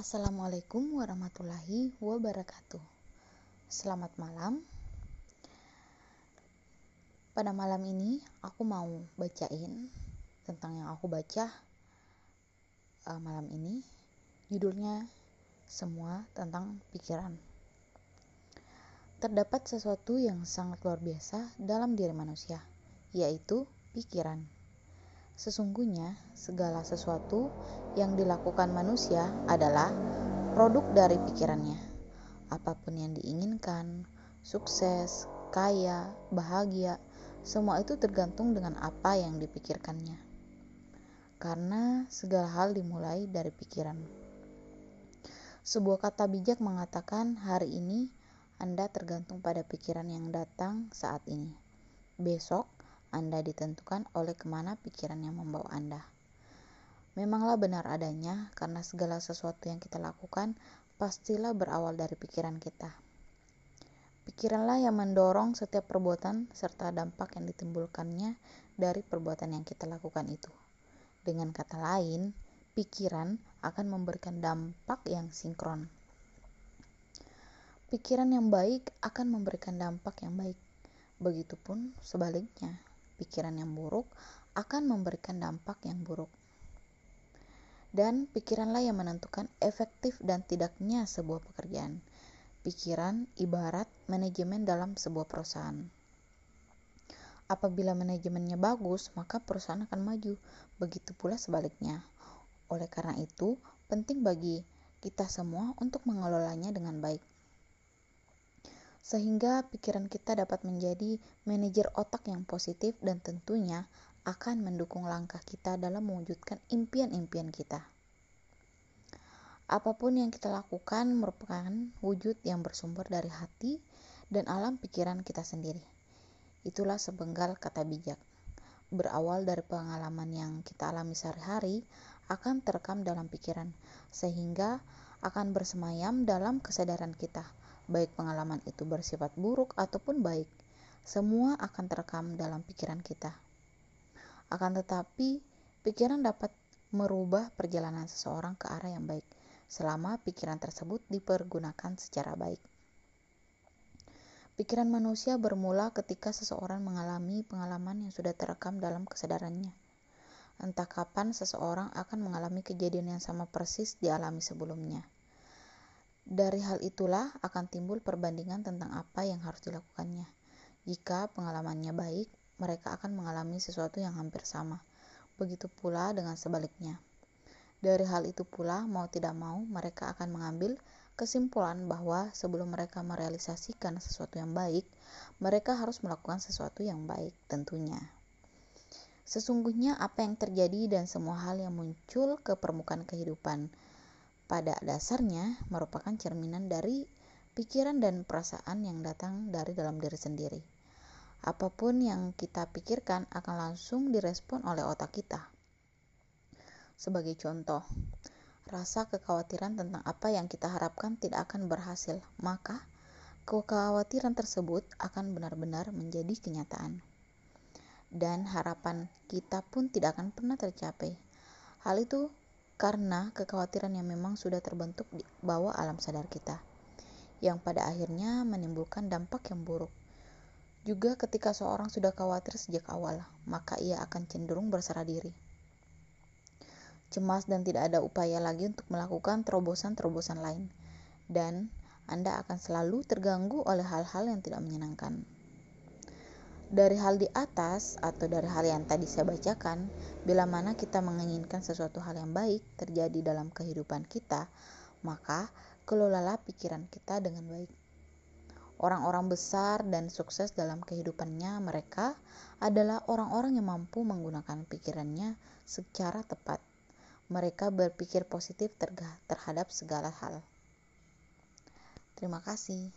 Assalamualaikum warahmatullahi wabarakatuh. Selamat malam. Pada malam ini aku mau bacain tentang yang aku baca uh, malam ini. Judulnya semua tentang pikiran. Terdapat sesuatu yang sangat luar biasa dalam diri manusia, yaitu pikiran. Sesungguhnya, segala sesuatu yang dilakukan manusia adalah produk dari pikirannya. Apa pun yang diinginkan, sukses, kaya, bahagia, semua itu tergantung dengan apa yang dipikirkannya. Karena segala hal dimulai dari pikiran. Sebuah kata bijak mengatakan, "Hari ini Anda tergantung pada pikiran yang datang saat ini. Besok, anda ditentukan oleh ke mana pikiran yang membawa Anda. Memanglah benar adanya, karena segala sesuatu yang kita lakukan pastilah berawal dari pikiran kita. Pikiranlah yang mendorong setiap perbuatan serta dampak yang ditimbulkannya dari perbuatan yang kita lakukan itu. Dengan kata lain, pikiran akan memberikan dampak yang sinkron. Pikiran yang baik akan memberikan dampak yang baik. Begitupun sebaliknya pikiran yang buruk akan memberikan dampak yang buruk. Dan pikiranlah yang menentukan efektif dan tidaknya sebuah pekerjaan. Pikiran ibarat manajemen dalam sebuah perusahaan. Apabila manajemennya bagus, maka perusahaan akan maju. Begitu pula sebaliknya. Oleh karena itu, penting bagi kita semua untuk mengelolanya dengan baik sehingga pikiran kita dapat menjadi manajer otak yang positif dan tentunya akan mendukung langkah kita dalam mewujudkan impian-impian kita. Apa pun yang kita lakukan merupakan wujud yang bersumber dari hati dan alam pikiran kita sendiri. Itulah sebenggal kata bijak. Berawal dari pengalaman yang kita alami sehari-hari akan terekam dalam pikiran, sehingga akan bersemayam dalam kesadaran kita baik pengalaman itu bersifat buruk ataupun baik, semua akan terekam dalam pikiran kita. Akan tetapi, pikiran dapat merubah perjalanan seseorang ke arah yang baik selama pikiran tersebut dipergunakan secara baik. Pikiran manusia bermula ketika seseorang mengalami pengalaman yang sudah terekam dalam kesadarannya. Entah kapan seseorang akan mengalami kejadian yang sama persis dialami sebelumnya. Dari hal itulah akan timbul perbandingan tentang apa yang harus dilakukannya. Jika pengalamannya baik, mereka akan mengalami sesuatu yang hampir sama. Begitu pula dengan sebaliknya. Dari hal itu pula, mau tidak mau, mereka akan mengambil kesimpulan bahwa sebelum mereka merealisasikan sesuatu yang baik, mereka harus melakukan sesuatu yang baik, tentunya. Sesungguhnya, apa yang terjadi dan semua hal yang muncul ke permukaan kehidupan pada dasarnya merupakan cerminan dari pikiran dan perasaan yang datang dari dalam diri sendiri. Apa pun yang kita pikirkan akan langsung direspon oleh otak kita. Sebagai contoh, rasa kekhawatiran tentang apa yang kita harapkan tidak akan berhasil, maka kekhawatiran tersebut akan benar-benar menjadi kenyataan. Dan harapan kita pun tidak akan pernah tercapai. Hal itu karena kekhawatiran yang memang sudah terbentuk di bawah alam sadar kita, yang pada akhirnya menimbulkan dampak yang buruk. Juga ketika seorang sudah khawatir sejak awal, maka ia akan cenderung berserah diri. Cemas dan tidak ada upaya lagi untuk melakukan terobosan-terobosan lain. Dan Anda akan selalu terganggu oleh hal-hal yang tidak menyenangkan. Dari hal di atas atau dari hal yang tadi saya bacakan, bila mana kita menginginkan sesuatu hal yang baik terjadi dalam kehidupan kita, maka kelolalah pikiran kita dengan baik. Orang-orang besar dan sukses dalam kehidupannya mereka adalah orang-orang yang mampu menggunakan pikirannya secara tepat. Mereka berpikir positif terhadap segala hal. Terima kasih.